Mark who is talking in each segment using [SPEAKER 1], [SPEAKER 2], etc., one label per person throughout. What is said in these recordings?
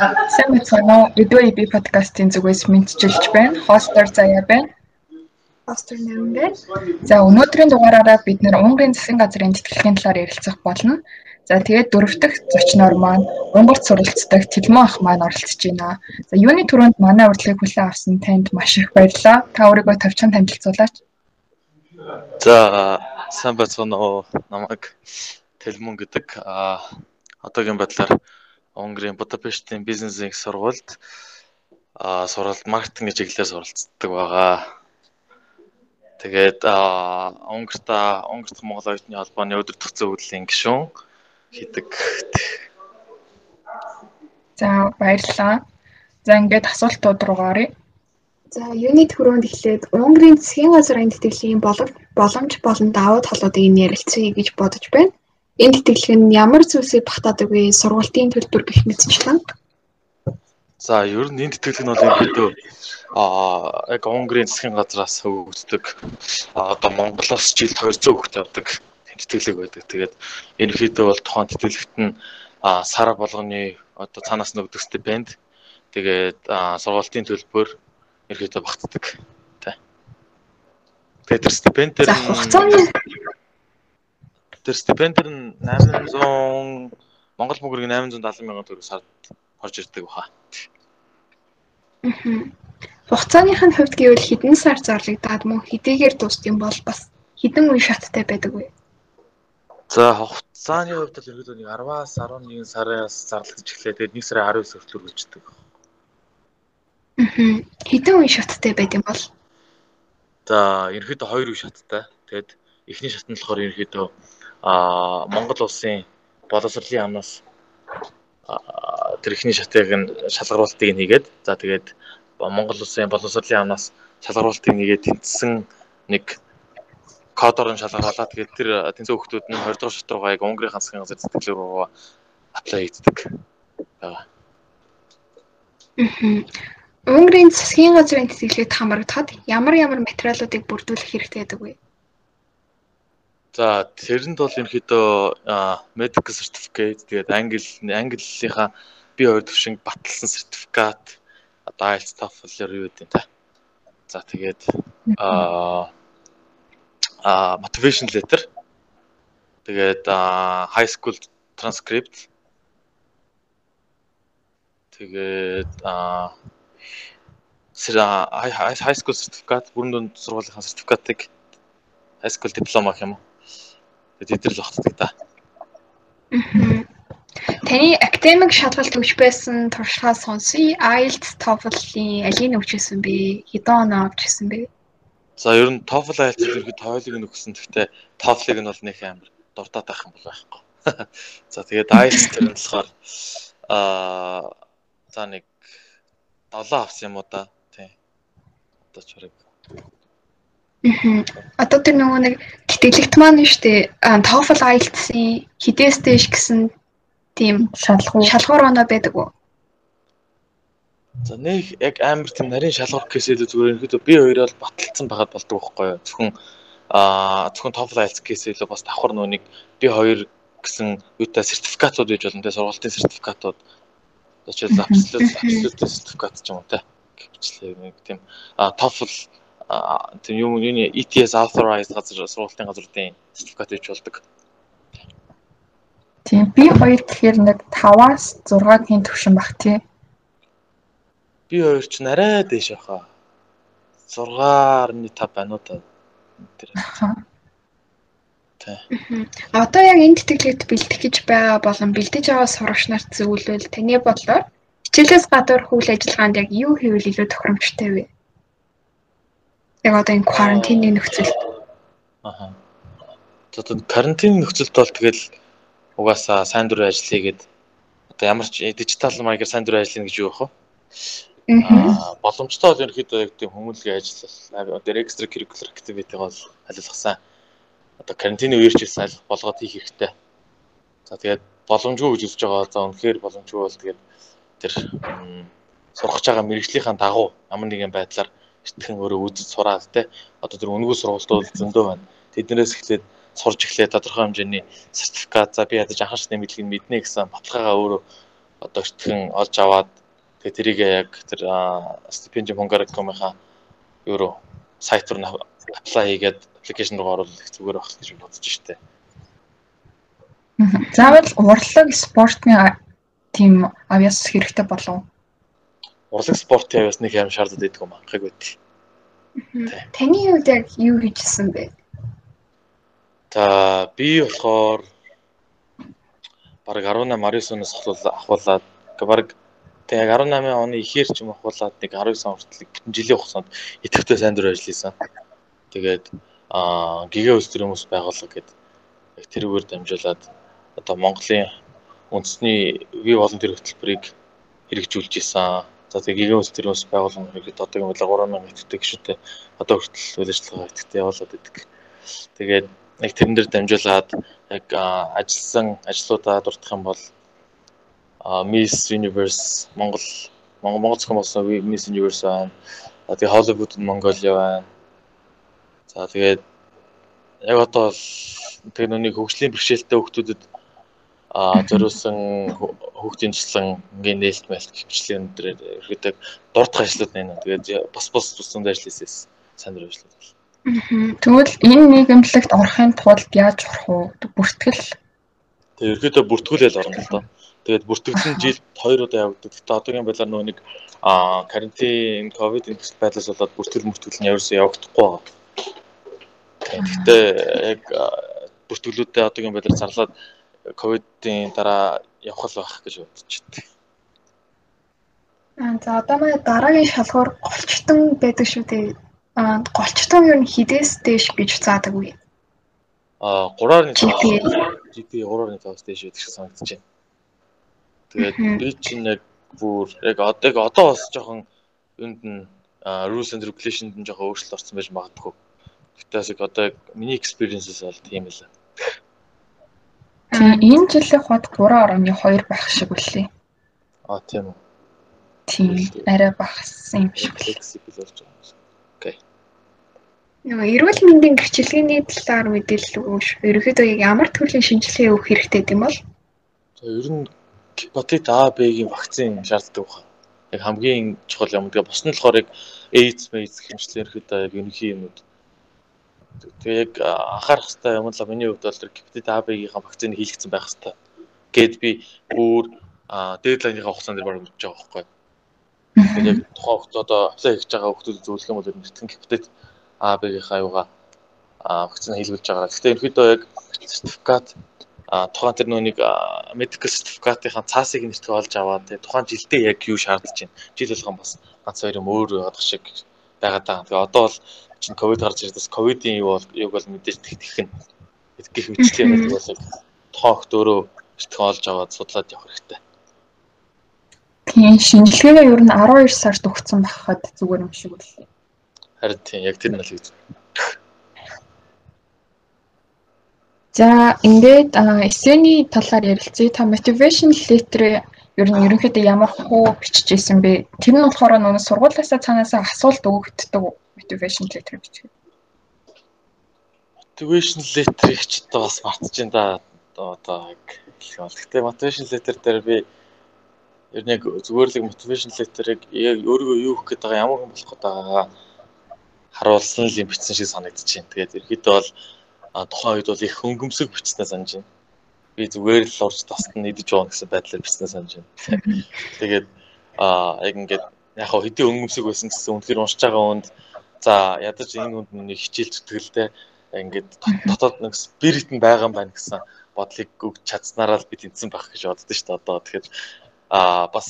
[SPEAKER 1] Сайн мэцгэнэ үү? Өдөө би подкастын зүгээс мэдчилж байна. Хостер заяа байна.
[SPEAKER 2] Хостер байна.
[SPEAKER 1] За өнөөдрийн дугаараараа бид нэр Унгарын засгийн газрын тэтгэлгийн талаар ярилцах болно. За тэгээд дөрөв дэх зочноор маань Унгарт суралцдаг Тэлмэн ах маань оролцож байна. За юуны түрүүнд манай урилгыг хүлээн авсан танд маш их баярлалаа. Та өөрийгөө товчхон танилцуулаач.
[SPEAKER 3] За сайн байцгаана уу? Намайг Тэлмэн гэдэг а одоогийн байдлаар Унгарын Будапештийн бизнесийн сургуульд а суралт маркетинг чиглэлээр суралцдаг байгаа. Тэгээд Унгарта Унгарт Монгол оюутны холбооны өдөр төгсөө хөдлийн гишүүн хийдэг.
[SPEAKER 1] За баярлалаа. За ингээд асуултууд руу гаръя.
[SPEAKER 2] За юуны төрөнд эхлээд Унгарын засгийн газрын тэтгэлийн боломж болон давуу талуудыг ярилцъя гэж бодож байна. Энэ тэтгэлэг нь ямар зүйлсийг багтаадаг вэ? Сургалтын төлбөр гэх мэтчлэн.
[SPEAKER 3] За ер нь энэ тэтгэлэг нь бол ерөөдөө аа яг Унгарын засгийн газраас өгөгддөг одоо Монголоос жилд 200 хүүхэд авдаг тэтгэлэг байдаг. Тэгээд ерөнхийдөө бол тухайн тэтгэлэгт нь сар болгоны одоо цаанаас нь өгдөг стипенд тэгээд сургалтын төлбөр ерөнхийдөө багтдаг. Тэгээд тэр стипендээр
[SPEAKER 2] хугацааны
[SPEAKER 3] Тэр стипендер нь 800 Монгол мөнгөөр 870 мянган төгрөг сард орж ирдэг баха.
[SPEAKER 2] Хугацааных нь хувьд гэвэл хэдэн сар зарлагдаад мөн хэдийгээр дуустсан бол бас хэдэн үе шаттай байдаг вэ?
[SPEAKER 3] За хугацааны хувьд л ерөөдөө нэг 10-аас 11 сараас зарлагдаж эхлэе. Тэгээд 1 сарын 19 хүртэл үргэлжлэдэг.
[SPEAKER 2] Хэдэн үе шаттай байд юм бол?
[SPEAKER 3] За ерөөдөө 2 үе шаттай. Тэгээд эхний шат нь болохоор ерөөдөө а Монгол улсын боловсролын амнаас тэр ихний шатыг нь шалгаруултыг нь хийгээд за тэгээд Монгол улсын боловсролын амнаас шалгаруултыг нэгээд тэнцсэн нэг кодоор нь шалгаруулаад тэгээд тэр тэнцсэн хүмүүс нь 20 дахь шат руугаа яг Унгарын хансгийн газар сэтгэлээр руу аплай хийдэг байгаа.
[SPEAKER 2] Унгарын засгийн газрын тэтгэлэгт хамрагдахад ямар ямар материалуудыг бүрдүүлэх хэрэгтэй байдаг вэ?
[SPEAKER 3] За тэрэнд бол ерөнхийдөө medical certificate тэгээд англи английнхаа би хоёр төвшинг баталсан сертификат одоо IELTS TOEFL-ээр юу гэдэг та. За тэгээд аа а motivation letter. Тэгээд high school transcript. Тэгээд а high school certificate бүрэн дунд сургуулийн сертификатыг high school диплома гэх юм уу Тэгээд эдгээр л багтдаг та.
[SPEAKER 2] Таны академик шалгалт өгч байсан туршлагаа сонсъё. IELTS, TOEFL-ийн алийг өгчсэн бэ? Хэдэн оноо авчихсан бэ?
[SPEAKER 3] За ер нь TOEFL IELTS ерөөд тойлог нь өгсөн. Гэхдээ TOEFL-ыг нь бол нэг амар дуртаад байх юм бол байхгүй. За тэгээд IELTS тэр нь болохоор аа за нэг 7 авсан юм уу да. Тий. Одоо ч хэрэг
[SPEAKER 2] Одоо тэр нөгөө нэг тэтгэлэгт маань шүү дээ. TOEFL IELTS-ийн хідээс дэш гэсэн тийм шалгуур шалгуур оноо байдаг уу?
[SPEAKER 3] За нэг яг амар тийм нарийн шалгуур гэхээсээ зүгээр ерөөдөө би хоёроо л баталсан байгаад болдог байхгүй юу? Зөвхөн аа зөвхөн TOEFL IELTS гэхээсээ л бас давхар нөө нэг би хоёр гэсэн юутай сертификатууд гэж болно те сургалтын сертификатууд очил absolute absolute сертификат ч юм уу те гэвчлээ нэг тийм а TOEFL тийм юм юуны ETS authorized газар сургалтын газруудын сертификат хийж болдог.
[SPEAKER 1] Тийм би хоёр тэгэхээр нэг 5-аас 6-гийн төвшин баг тий.
[SPEAKER 3] Би хоёр ч арай дээш баха. 6.5 байна уу та. Тэр.
[SPEAKER 2] Одоо яг энэ тэтгэлэгт бэлдэх гэж байгаа болон бэлдэж байгаа сурагч нарт зөвлөвөл таны бодлоор хичээлээс гадуур хүл ажиллагаанд яг юу хийвэл илүү тохиромжтой вэ? Яг одоо энэ карантины нөхцөлд.
[SPEAKER 3] Аа. Тэгээд карантины нөхцөлд бол тэгэл угаасаа сайн дурын ажил хийгээд одоо ямар ч дижитал маягаар сайн дурын ажил гэж юу вэ? Аа боломжтой бол ерөөхдөө яг тийм хүмүүнлэгийн ажил одоо extra curricular activity бол алилгасан. Одоо карантины үеэр ч гэсэн алих болгоод хийх хэрэгтэй. За тэгээд боломжгүй гэж үзэж байгаа. За үнэхээр боломжгүй бол тэгээд тэр сурах гэж байгаа мэрэгжлийнхаа дагуу ямар нэгэн байдлаар эртхэн өөрөө үзэж сураад те одоо тэр өнгөө сургалтууд зөндөө байна. Тэднээс эхлээд сурж эхлээд тодорхой хэмжээний сертификат за би ядаж анхаарчны мэдлэгийг мэднэ гэсэн баталгаагаа өөрөө одоо өртгөн олж аваад тэгээ тэрийг яг тэр стипендиум Hungaroring-ийнхаа юу сайт руу apply хийгээд аппликейшн руу оруулах зүгээр байх гэж бодож штэ.
[SPEAKER 1] Заавал урлаг спортын тийм авьяас хэрэгтэй болов.
[SPEAKER 3] Урлаг спортын авьяас нэг юм шаардлагатай гэдэг юм анхаг байт.
[SPEAKER 2] Таны хувьд яг юу хийжсэн бэ?
[SPEAKER 3] За би болохоор бараг 18 19-оос ахуулаад бараг тэг яг 18 оны ихээр ч юм ахуулаад нэг 19 он хүртэл бүтэн жилийн хугацаанд идэвхтэй сайн дүр ажилласан. Тэгээд аа гига өсдөр хүмүүс байгуулга гэдэг яг тэрүүгээр дамжуулаад одоо Монголын үндэсний ви волонтер хөтөлбөрийг хэрэгжүүлж исэн. За тэгээ гига өсдөр хүмүүс байгуулга гэдэг одоо юм бол 3000 идэвхтэй гişүнтэй одоо хүртэл үйл ажиллагаа идэвхтэй явуулаад идэг. Тэгээд яг тэрэн дээр дамжуулаад яг ажилласан ажлуудаа дурдах юм бол Miss Universe Монгол Монгол зохион болсон Miss Universe байна. Тэгээ Hollywood Mongolia байна. За тэгээд яг одоо бол тэр нүний хөгжлийн бэрхшээлтэй хүмүүстэд а зориулсан хүүхдийн туслан ингийн нээлт мэлт хөвчлэн дээр ерөөдөг дурдах ажлууд байна. Тэгээд бас бас тусанд ажилласан сайн дурын ажлууд бол.
[SPEAKER 1] Тэгвэл энэ нийгэмлэгт орохын тулд яаж орох вэ? Бүртгэл.
[SPEAKER 3] Тэгээд ерөөдөө бүртгүүлэл орно л доо. Тэгээд бүртгэгдсэн жилд хоёр удаа явагддаг. Гэтэ одоогийн байдлаар нөө нэг а карантин ковид энэ байдлаас болоод бүртгэл мөртгөл нь ерөөсөө явагдахгүй байгаа. Гэхдээ яг бүртгэлүүдээ одоогийн байдлаар зарлаад ковидын дараа явах л байх гэж бодож байна.
[SPEAKER 2] Аа за одоо манай дараагийн шалгуур голчтон байдаг шүү дээ. Аа голчтон юу н хідээс дээш гэж заадаг үе.
[SPEAKER 3] Аа 3-аар 5 GP 3-аар 5 дээш байдаг шиг санагдаж байна. Тэгээд би чинь яг бүр яг одоо одоо бас жоохон юунд нь rules and regulations нь жоохон өөрчлөлт орсон байж магадгүй. Гэтээс яг одоо яг миний experiences бол тийм л.
[SPEAKER 1] Тийм энэ жилийн хот 3.2 байх шиг үлээ.
[SPEAKER 3] Аа тийм үү.
[SPEAKER 1] Тийм арай багассан юм шиг
[SPEAKER 3] үлээ. Окей.
[SPEAKER 2] Нөгөө эрүүл мэндийн гэрчилгээний талаар мэдээлэл өгөөш. Ерөнхийдөө ямар төрлийн шинжилгээ өгөх хэрэгтэй гэм бол?
[SPEAKER 3] За ер нь гепатит А, Б-гийн вакцин шаарддаг байна. Яг хамгийн чухал юм. Тэгээ бус нь болохоор яг AIDS, AIDS хэмжлэл ерөнхийдөө яг ерөнхий юмуд Тэгээ яг анхаарах хэрэгтэй юм л миний хувьд бол тэр гепатит А-гийн вакцины хийлгэсэн байх хэрэгтэй. Гэт би бүр дедлайныхаа хугацаанд дээр баруун өгч байгаа байхгүй. Тэгээд яг тухайн одоо аплай хийж байгаа хүмүүс зөвлөх юм бол нэгтгэн гепатит А-гийн аюугаа вакцины хийлгүүлж байгаа. Гэхдээ ерөөдөө яг сертификат тухайн тэр нүг medical certificate-ийн цаасыг нэртгэ олж аваад тэгээ тухайн жилдээ яг юу шаардж байна. Жил болгон бас ганц хоёр юм өөр явах шиг байгаад байгаа. Тэгээ одоо бол чинь ковид гарч ирдээс ковидын юу бол юг бол мэдээж тэгтэх нь гэх мэтлээ байдаг бол тоогт өөрөө бэлтгэн олж аваад судлаад явах хэрэгтэй.
[SPEAKER 1] Тийм шинжилгээгээ ер нь 12 сард өгсөн байхад зүгээр юм шиг үлээ.
[SPEAKER 3] Харин тийм яг тэр нь л гэж.
[SPEAKER 1] За ингээд эсэний талаар ярилцъя. Та motivation letter ер нь ерөнхийдөө ямар хуу бичиж исэн бэ? Тэр нь болохоор нөгөө сургуулиасаа цаанаасаа асуулт өгөгддөг motivation letter бичих.
[SPEAKER 3] Motivation letter-ийг ч одоо бас мартчихээн да. Одоо хэлэх бол. Гэтэ motivation letter дээр би ер нь яг зүгээр л motivation letter-ыг өөрийгөө юу өгөх гээд байгаа ямар хүн болох гээд байгаагаа харуулсан л юм бичсэн шиг санагдчихээн. Тэгээд ерөөдөө бол тухайн үед бол их хөнгөмсөг бичснээ санаж байна. Би зүгээр л урж тасд нь идэж байгаа гэсэн байдлаар бичснээ санаж байна. Тэгээд аа яг ингээд яг хаа хэдийн өнгөмсөг байсан гэсэн үнэхээр уншиж байгаа хүнд За ядаж энэ хүнд нэг хичээл зүтгэлтэй ингээд дотоод нэг спирит нь байгаа юм байна гэсэн бодлыг өгч чадсанараа л би тэнцсэн байх гэж боддоо шүү дээ одоо тэгэхээр а бас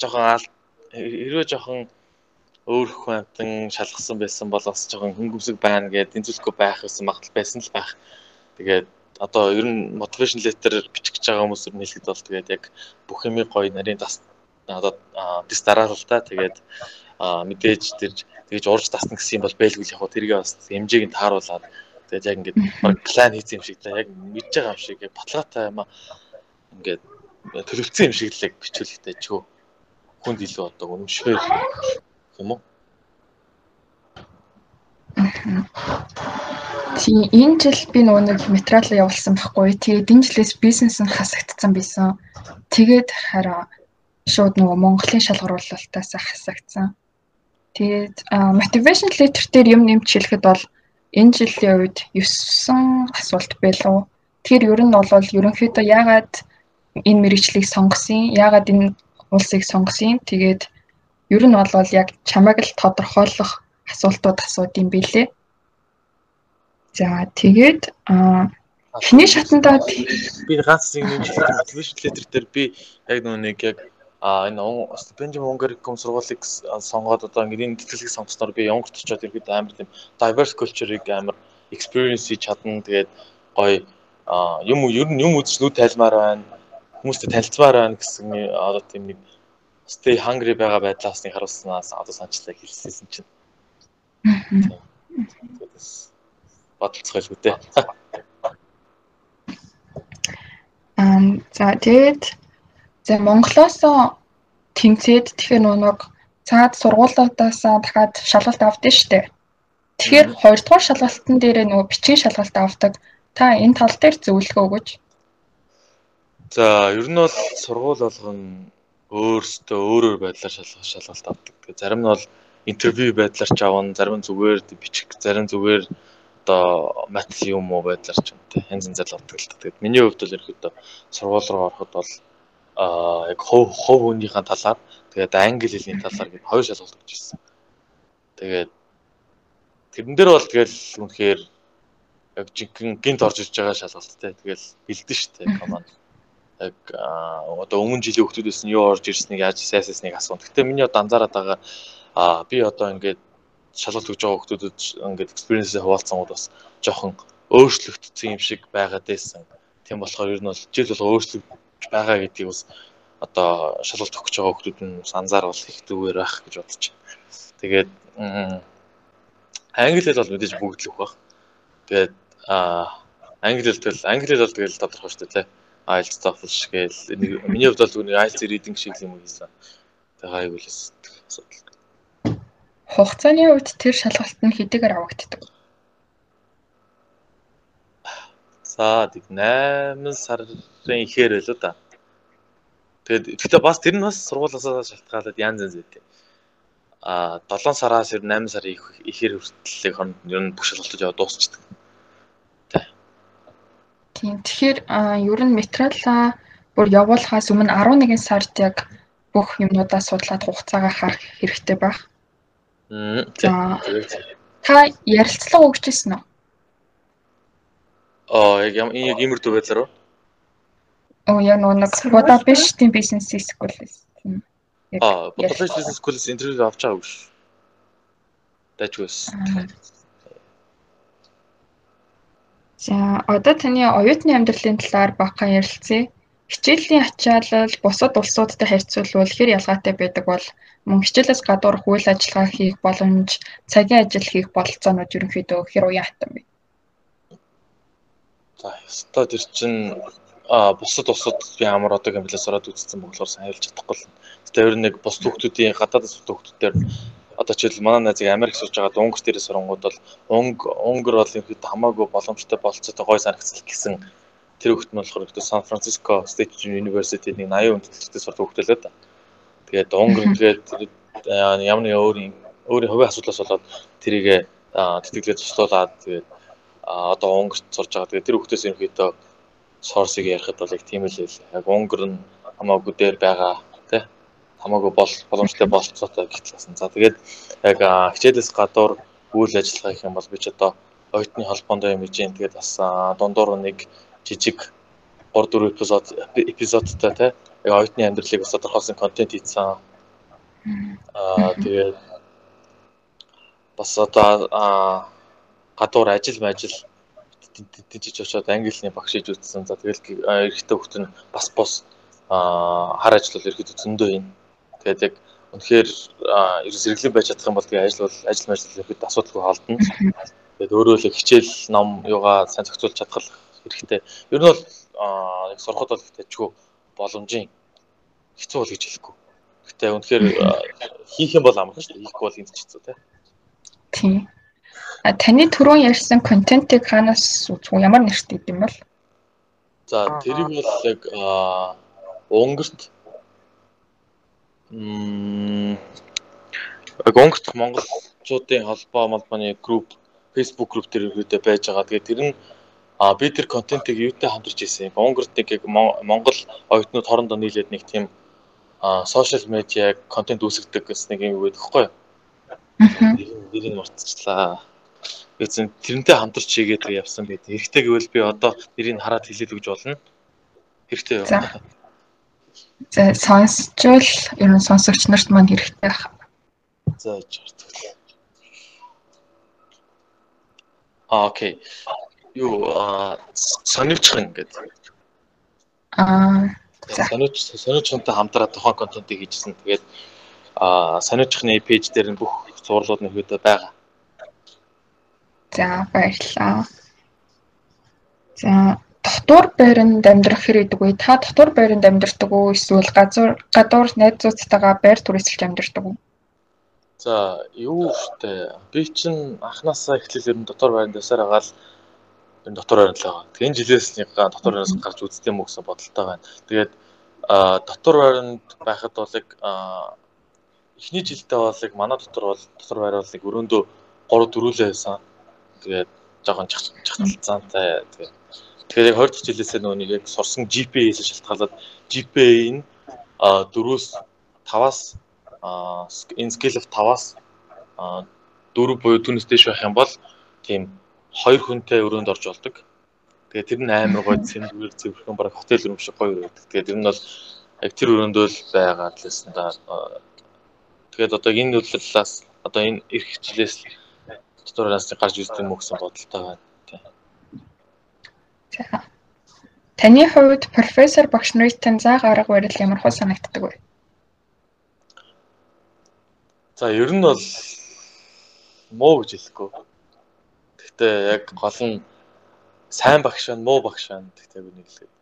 [SPEAKER 3] жоохон хэрвээ жоохон өөр хүнтэн шалгасан байсан бол бас жоохон хөнгөмсөг байна гэдэг тэнцвэрлэхгүй байх гэсэн магадлал байсан л байх. Тэгээд одоо ер нь мотивашн летер бичих гэж байгаа хүмүүс ер нь хэлэхэд бол тэгээд яг бүх юмыг гоё нарийн тас одоо дис дараалалтаа тэгээд мэдээж тэр тэгж урж тасна гэсэн юм бол байлгүй яг тэргээ бас хэмжээг нь тааруулаад тэгээд яг ингээд баг план хийсэн юм шиг та яг мэдж байгаа юм шиг яг баталгаатай юм аа ингээд төлөвлөсөн юм шиг л яг бичүүлэхтэй ч хүнд илүү одоо үнэмшгүй юм уу
[SPEAKER 1] Тийм энэ жил би нөгөө нэг материал явуулсан байхгүй. Тэгээд энэ жилээс бизнес нь хасагдсан байсан. тэгээд хараа шууд нөгөө Монголын шалгаруулалтаас хасагдсан. Тэгээд motivation letter дээр юм нэмж хэлэхэд бол энэ жилийн үед 9 асуулт байлуу. Тэр ер нь бол ерөнхийдөө яагаад энэ мэрэгчлийг сонгосон, яагаад энэ улсыг сонгосон. Тэгээд ер нь бол яг чамайг л тодорхойлох асуултууд асуудсан билээ. За тэгээд эхний шатандаа
[SPEAKER 3] би ганц нэг нэмж motivation letter дээр би яг нэг яг а энэ Benjamin Ungaricum сургуулийг сонгоод одоо ингээд энэ тэтгэлгийг сонгосноор би Унгарт очиод ирэхэд амар тийм diverse culture-ыг амар experience хийж чадна. Тэгээд гоё юм ер нь юм үзэж нүд тайлмаар байна. Хүмүүстэй танилцмаар байна гэсэн одоо тийм нэг stay hungry байгаа байдлаас нэг харуулснаас одоо санчлаа хэлсэн чинь. Бодлоцгойлгүй дээ.
[SPEAKER 1] Ам за тэгээд За Монголоос тэмцээд тэгэхээр нэг цаад сургуулиудаас дахиад шалгалт авдсан шүү дээ. Тэгэхээр хоёрдугаар шалгалтын дээр нөгөө бичгийн шалгалт авдаг. Та энэ тал дээр зөвлөгөө өгөөч.
[SPEAKER 3] За ер нь бол сургууль болгон өөрсдөө өөрөөр байдлаар шалгалт шалгалт авдаг. Зарим нь бол интервью байдлаар ч авна, зарим нь зүгээр бичих, зарим зүгээр одоо мат юм уу байдлаар ч юм те янз янзаар авдаг л та. Тэгээд миний хувьд бол ерөөдөө сургууль руу ороход бол аа яг хов хов хүнийхээ талаар тэгээд англи хэлний талаар гээд хоёр шалгалт өгч ирсэн. Тэгээд тэрэн дээр бол тэгэл үнэхээр яг жинхэнэ гинт орж иж байгаа шалгалттай. Тэгэл бэлдэн штэ команд. Яг одоо өмнө жилийн хүмүүсээс нь юу орж ирснийг яаж сайсасныг асуун. Гэтэ миний одоо анзаараад байгаа а би одоо ингээд шалгалт өгж байгаа хүмүүсд ингээд experience хуваалцсангууд бас жоохон өөрчлөгдсөн юм шиг байгаад байсан. Тийм болохоор ер нь бол жил бол өөрчлөгдөж байгаа гэдгийг бас одоо шалгалт өгч байгаа хүмүүс нь анзааруул их зүгээр байх гэж бодож байна. Тэгээд англи хэл бол мэдээж бүгд л өгөх. Тэгээд англи хэл тэгэл англи хэл бол тэгэл тодорхой шүү дээ. IELTS TOEFL шиг л миний хувьд бол нэг IELTS reading шиг юм хийсэн. Тэгээд айгуул асуудал.
[SPEAKER 1] Хугацааны үед тэр шалгалт нь хэдийгээр авагддаг.
[SPEAKER 3] Тэг 8 сарын ихээр байлоо да. Тэгээд гэхдээ бас тэр нь бас сургуулиасаа шалтгаалаад янз янз байдаг. А 7 сараас 8 сарын ихээр хүртэлийг хонд ер нь бүх шалгалтууд яваа дуусчдаг.
[SPEAKER 1] Тийм. Тэгэхээр ер нь материалаа бүр явуулахаас өмнө 11 сард яг бүх юмнуудаа судлаад хугацаагаа харах хэрэгтэй байх. За. Та ярилцлага өгч ирсэн үү?
[SPEAKER 3] Аа яг яг иймэрдүү байдлаар уу?
[SPEAKER 1] Оо яг нэг бодоо биш тийм бизнес school тийм.
[SPEAKER 3] Аа, бодоо биш бизнес school-с интервью авч байгаагүй ш. Дажгүйс.
[SPEAKER 1] За, одоо таны оюутны амьдралын талаар бахан ярилцъя. Хичээлийн ачаалал бусад улсуудтай харьцуулбал хэр ялгаатай байдаг бол мөн хичээлээс гадуур үйл ажиллагаа хийх боломж, цагийн ажил хийх бололцоонууд ерөнхийдөө хэр уян хатан бэ?
[SPEAKER 3] За ёстой тэр чин а бусад усууд би амар одоо гэмлээс ороод үзсэн болохоор сайн хэлж чадахгүй л. Гэтэ ер нь нэг бус хүүхдүүдийн гадаадас хүүхдүүдээр одоо жишээл манай найзыг Америк сурж байгаа Унгар дээрээ сурангууд бол Унг Унгар бол юм хэд хамаагүй боломжтой болцоотой гой санагцлах гэсэн тэр хүүхд нь болохоор ихтэй Сан Франциско State University нэг 80 хүндэтгэл сурдаг хүүхд л да. Тэгээд Унгар тэгээд ямар нэг өөр өөрийн хувийн асуудлаас болоод тэрийг тэтгэлгээ туслуулаад тэгээд одоо Унгарт сурж байгаа. Тэгээд тэр хүүхдээс ерөнхийдөө сорсыг ярихад бол яг тийм л байл. Яг Унгар нь хамаагүй дээр байгаа тий хамаагүй бол боломжтой болцоотой гэтлээсэн. За тэгээд яг хичээлээс гадуур үйл ажиллагаа гэх юм бол би ч одоо оюутны холбоонд юм хийж юм. Тэгээд бас дундуур нэг жижиг 3 4 эпизод эпизодтай тий яг оюутны амьдралыг бас тодорхойлсон контент хийсэн. Аа тэгээд бас одоо гадуур ажил мажил дижиж очоод англи хэлний багш хийж үзсэн. За тэгэл эрэгтэй хүүхд нь бас бос хар ажил бол ерөөд зөндөө юм. Тэгээд яг үнэхээр ерөөс зэрэглэн байж чадах юм бол тэгээ ажил бол ажил мажил ерөөд асуудалгүй халдна. Тэгээд өөрөө л хичээл ном юугаа сайн зохицуулж чадах хэрэгтэй. Ер нь бол яг сурахад бол тэжгүй боломжийн хэцүү бол гэж хэлэхгүй. Гэтэ үнэхээр хийх юм бол амархан шүү дээ. Хийхгүй бол энд ч хэцүү тий.
[SPEAKER 1] Тийм. Таны түрүүн ярьсан контентыг хаанаас үзв ямар нэртэй юм бол?
[SPEAKER 3] За тэрийг бол яг Унгарт м яг Унгарт монголчуудын холбоо молбооны групп Facebook групп дээр ирээдээ байж байгаа. Тэгээд тэр нь а би тэр контентыг юутай хамтарч ирсэн. Унгарт нэг яг Монгол оюутнууд хоорондоо нийлээд нэг тийм а сошиал медиа контент үүсгдэг гэсэн нэг юм байдаг хгүй юу? Нэрийг мартчихлаа. Гэсэн тэрнтэй хамтарч хийгээд явсан байт. Хэрэгтэй гэвэл би одоо нэрийг хараад хэлээд өгч болно. Хэрэгтэй юу?
[SPEAKER 1] За сонсчвол ер нь сонсогч нарт маань хэрэгтэй байна.
[SPEAKER 3] За жаардаг. Аа окей. Юу аа сонирчх ингээд.
[SPEAKER 1] Аа
[SPEAKER 3] сонирч сонирчхонтой хамтраад тухайн контентыг хийжсэн. Тэгээд аа сонирчхны пэйж дээр нь бүх зурлууд нь хөдөө байгаа.
[SPEAKER 1] За баярлалаа. За дотор байранд амьдрах хэрэг гэдэг үе та дотор байранд амьдрдаг уу эсвэл газар гадуур найзуудтайгаа байр түрээсэлж амьдрдаг уу?
[SPEAKER 3] За юу штэ би чинь анханасаа эхлэл ер нь дотор байранд байсаар агаал ер нь дотор байранд л байгаа. Тэгэхээр энэ жилээс нэг дотор байраас гарч үзтээ мө гэсэн бодолтой байна. Тэгээд дотор байранд байхад бол яг эхний жилдээ бол яг манай дотор бол дотор байр бол нэг өрөөндөө 3 4лээ байсан тэгээд жоохон чахалцаантай тэгээд тэгээд яг 20 жилээсээ нөгөө нэг яг сурсан GPA-с шалтгаалаад GPA нь 4-өөс 5-аас энэ scale of 5-аас 4 буюу түүнээс дээш байх юм бол тийм хоёр хүнтэй өрөөнд орж болдог. Тэгээд тэр нь амар гоё цэвэр цэвэрхэн баг хотел рум шиг гоё байдаг. Тэгээд ер нь бол яг тэр өрөөнд л байгаа лээсэн да. Тэгээд одоо энэ үйлдэлээс одоо энэ эрх хичээлээс дотоороос гарч үздэг мө гэсэн бодолтой байна.
[SPEAKER 1] За. Таны хувьд профессор багш нарын заа гарга барил ямар хөө санагддаг вэ?
[SPEAKER 3] За ер нь бол муу гэж хэлэхгүй. Гэхдээ яг гол нь сайн багш байна, муу багш байна гэхдээ би нэг хэлгээд.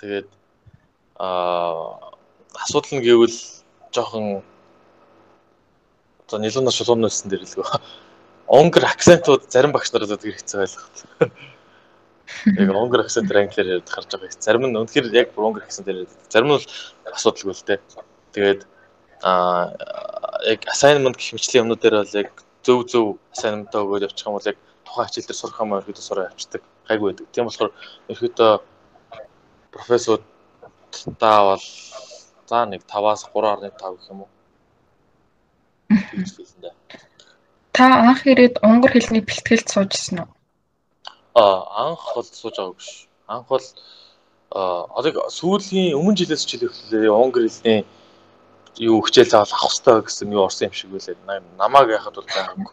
[SPEAKER 3] Тэгээд аа асуудал нь гэвэл жоохон одоо нэлээд шулуун нөөсөн дээр хэлгөө онгор акцентууд зарим багш нараа зөв хэцүү байлгах. Яг онгор акцент англиар яриад харж байгаа их. Зарим нь үнэхээр яг онгор акцент яриад. Зарим нь бол асуудалгүй л дээ. Тэгээд аа яг assignment гэх мэтлэн юмнуудаар бол яг зөв зөв assignment-аа өгөөд явчих юм бол яг тухайн хичээл дээр сурах юм ерөөдөө сураа явчихдаг. Гайгүй байдаг. Тийм болохоор ерөөдөө профессор таа бол за нэг 5-аас 3.5 гэх юм уу.
[SPEAKER 1] Та анх ирээд унгар хэлний бэлтгэлд суужсэн уу?
[SPEAKER 3] Аа анх бол сууж байгаагүй ш. Анх бол аа одоо сүүлийн өмнө жилээс ч хэлэхлээр унгар хэлний юу хичээл заавал авах хэрэгтэй гэсэн юу орсон юм шиг үлээ. Намааг яхад бол байгаагүй.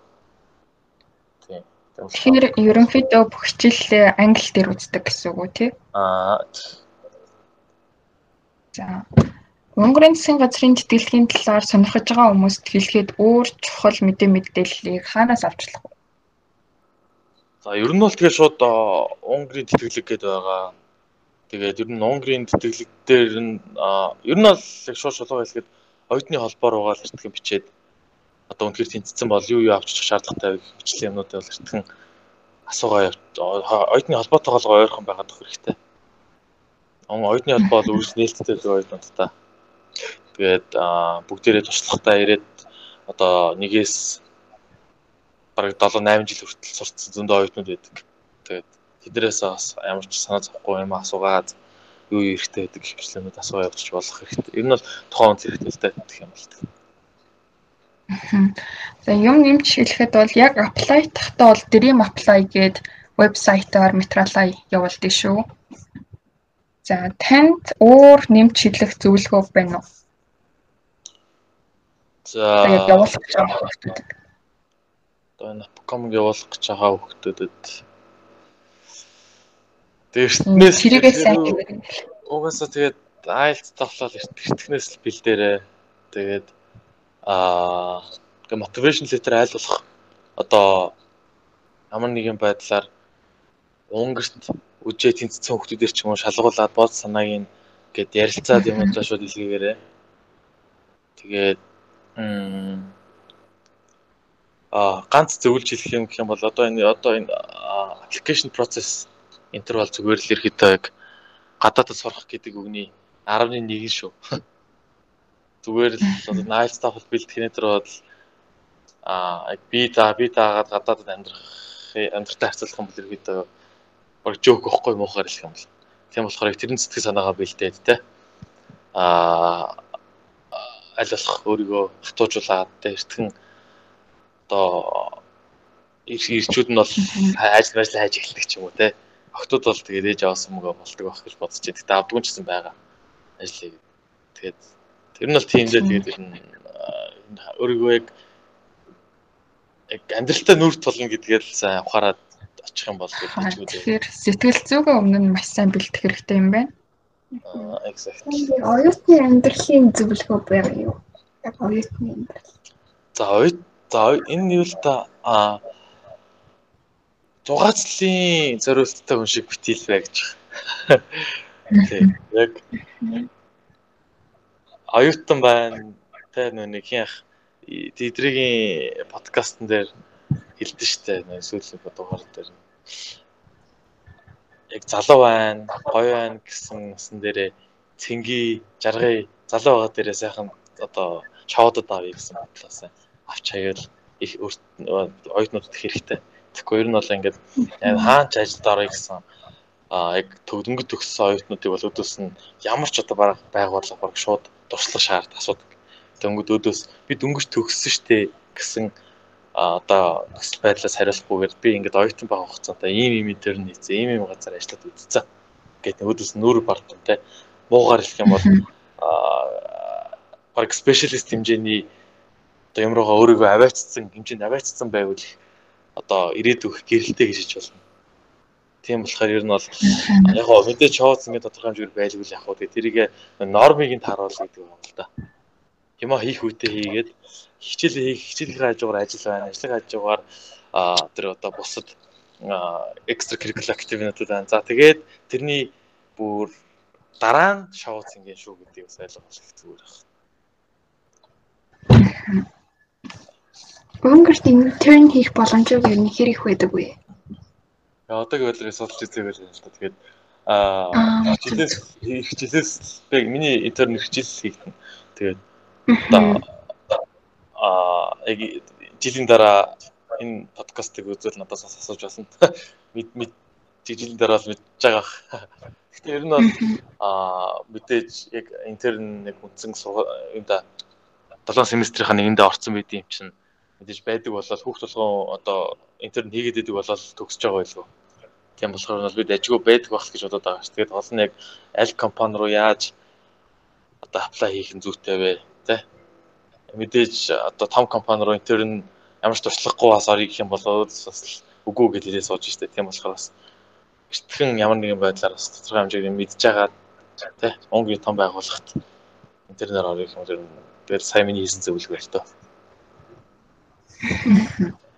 [SPEAKER 1] Тийм. Тэгэхээр ерөнхийдөө бүх хичээлээ англи дээр үздэг гэсэн үг үү тий?
[SPEAKER 3] Аа.
[SPEAKER 1] За Монгол засгийн газрын тэтгэлгийн талаар сонирхож байгаа хүмүүст хэлэхэд өөр чухал мэдээ мэдээллийг хаанаас авчлах вэ?
[SPEAKER 3] За ер нь бол тэгээ шууд Унгарын тэтгэлэг гэдэг байгаа. Тэгээд ер нь Унгарын тэтгэлэг дээр нь ер нь бол яг шууд шулуу хэлэхэд оюутны холбоор байгаа л эртхэн бичээд одоо үнэхээр тэнцсэн бол юу юу авчиж шаардлагатай хичээлийн юмнуудыг бол эртхэн асуугаа оюутны холбоотойгоо ойрхон байгаад өгөх хэрэгтэй. Оюутны холбоо бол үргэлж нээлттэй оюутнуудтай Тэгээд бүгдээрээ туршлагатай ирээд одоо нэгээс бараг 7 8 жил хүртэл сурцсан зөндөө оюутнууд байдаг. Тэгээд тэднэрээс бас ямар ч санаа зовхгүй юм асуугаад юу хэрэгтэй байдаг хвчлэмүүд асуугаа явуулчих болох хэрэгтэй. Ер нь бол тухайн хүн хэрэгтэй гэх юм бол.
[SPEAKER 1] За юм нэмж хэлэхэд бол яг apply тахтаа бол Dream Apply гээд вебсайтаар материалаа явуулдаг шүү. За танд өөр нэмж хэлэх зөвлөгөө байна уу?
[SPEAKER 3] За
[SPEAKER 1] тэгээд явуулах гэж байгаа хүмүүсд.
[SPEAKER 3] Одоо энэ Apcom явуулах гэж байгаа хүмүүстэд Тэрнээс
[SPEAKER 1] тэрийгээ сайн хийгэрэй.
[SPEAKER 3] Угаасаа тэгээд IELTS тоглоод эртгэнээс л бэлдээрээ. Тэгээд аа мотивашн летер айл болох одоо ямар нэгэн байдлаар Унгарт үжээ тэнцсэн хүмүүсээр ч юм уу шалгуулад бод санааг гээд ярилцаад юм удаа шууд илгээгээрээ. Тэгээд Аа ганц зөвлөж хэлэх юм гэх юм бол одоо энэ одоо энэ application process интервал зүгээр л ерхэтэй гадаадд сурах гэдэг үгний 11 шүү. Зүгээр л nice stuff бэлтгэхний дээр бол аа би за би заагаад гадаадд амьдрах амьдртай харьцуулах юм бол ерөөдөө баг жоок واخгүй муухай л юм бол. Тийм болохоор тэрэн сэтгэл санаагаа бэлдээд те. Аа аль болох өөрийгөө хатуужуулаад те эртхэн одоо ирчүүд нь бол ажил ажил хайж эхэлдэг ч юм уу те. Охтууд бол тэгээд ээж авсан мөгөө болдог байх гэж бодож байна. Гэтэ авдгүй ч гэсэн байгаа ажлыг. Тэгээд тэр нь бол тийм л тэгээд нь өөрийгөө яг яг амьдралтай нүр тулна гэдгээр сайн ухаарад очих юм бол гэж үү.
[SPEAKER 1] Тэгэхээр сэтгэл зүгээ өмнө нь маш сайн бэлтгэх хэрэгтэй юм байна.
[SPEAKER 3] Exactly.
[SPEAKER 2] Оюутны амьдралын зөвлөгөө байгаа юу? Яг оюутны амьдрал.
[SPEAKER 3] За оюут за энэ юу л та аа зугаацлын зориулттай хүн шиг битэлвэ гэж. Тийм. Яг оюутан байна. Тэ нэг ях тэдригийн подкастн дээр хэлдэж штэ сүүлийн дугаар дээр. Яг залуу байна, гоё байна гэсэн насан дээрээ цэнги, жаргая, залуу байгаа дээрээ сайхан одоо шоудод авъя гэсэн бодлоос авч хаяал их оюутнуудад хэрэгтэй. Тэгэхгүй ер нь бол ингээд хаач ажилд орё гэсэн а яг төгдөнгөд төгссөн оюутнуудыг бол өдөөс нь ямар ч одоо баг байгууллага баг шууд туршлага шаард асуудаг. Дөнгөд өдөөс би дөнгөж төгссөн штэ гэсэн одоо нөхцөл байдлаас хариулахгүйгээр би ингээд оюутан байх хугацаанд ийм ийм төр нийцээ ийм ийм газар ажиллаад үзсэн. Гэт өдөөс нүүр бардсан те. Муугаар хэлэх юм бол аа баг спешиалист хэмжээний одоо юмруугаа өөрийгөө аваачсан хэмжээнд аваачсан байвал одоо ирээдүйх гэрэлтэй гэж хэлж болно. Тийм болохоор ер нь бол яг гоо мэдээж чооц ингэ тодорхой хэмжээгээр байлгүй л яг гоо тэрийг нормыг нь тааруулах гэдэг юм л да. Юма хийх үедээ хийгээд хичээл хийх хичээлийн хажуугаар ажил байна. Ажлын хажуугаар тэр одоо бусад экстра curricular activity байна. За тэгээд тэрний бүр дараа нь шоуц ингэ шүү гэдгийг бас ойлгох зүгээр байна.
[SPEAKER 2] Өнгөрт интерн хийх ер нь хэр их байдаг вэ?
[SPEAKER 3] Одоогийн байдлаар судалж үзээ байл юм л та. Тэгээд аа жилээс хийх жилээс би миний интерн хичээл хийгдэн. Тэгээд одоо аа яг жилийн дараа энэ подкастыг үзэл надаас асууж байсан. Мэд мэд жилийн дараа л мэдж байгаа. Гэтэ ер нь бол аа мэдээж яг интерн нэг үндсэн юм да 7 семестрийнхаа нэгэндээ орсон байд юм чинь мэдээж байдаг болол хүүхд толгойн одоо интерн хийгээд идэг болол төгсөж байгаа байлгүй. Тийм болохоор бол бид ажгүй байдаг байх гэж бодоод байгаа ш. Тэгээд гол нь яг аль компани руу яаж одоо аплай хийх нь зүйтэй вэ? Тэ? Мэдээж одоо том компани руу интерн ямар ч туршлагагүй бас орё гэх юм бол бас үгүй гэж хэлээ сууж штэ. Тийм болохоор бас эртхэн ямар нэгэн байдлаар бас тодорхой хэмжээгээр мэдж байгаа тэ онгийн том байгууллагт интернээр орё гэх юм бол тэр сайн миний хийсэн зөвлөгөө л тоо.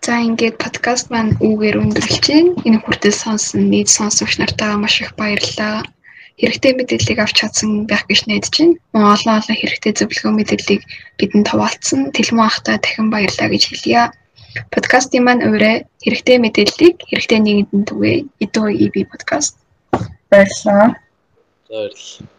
[SPEAKER 2] За ингээд подкаст маань үгээр өндөрлөж байна. Энэ хүртэл сонсон нийт сонсогч нартаа маш их баярлалаа. Хэрэгтэй мэдээллийг авч чадсан байх гэж найдаж байна. Мөн олон олон хэрэгтэй зөвлөгөө мэдээллийг бидэнд хуваалцсан Тэлмэн ахтай дахин баярлалаа гэж хэлье. Подкастын маань өөрөө хэрэгтэй мэдээллийг хэрэгтэй нийгэмд түгээ. Эдөө EB подкаст.
[SPEAKER 1] Баярлалаа.
[SPEAKER 3] Баярлалаа.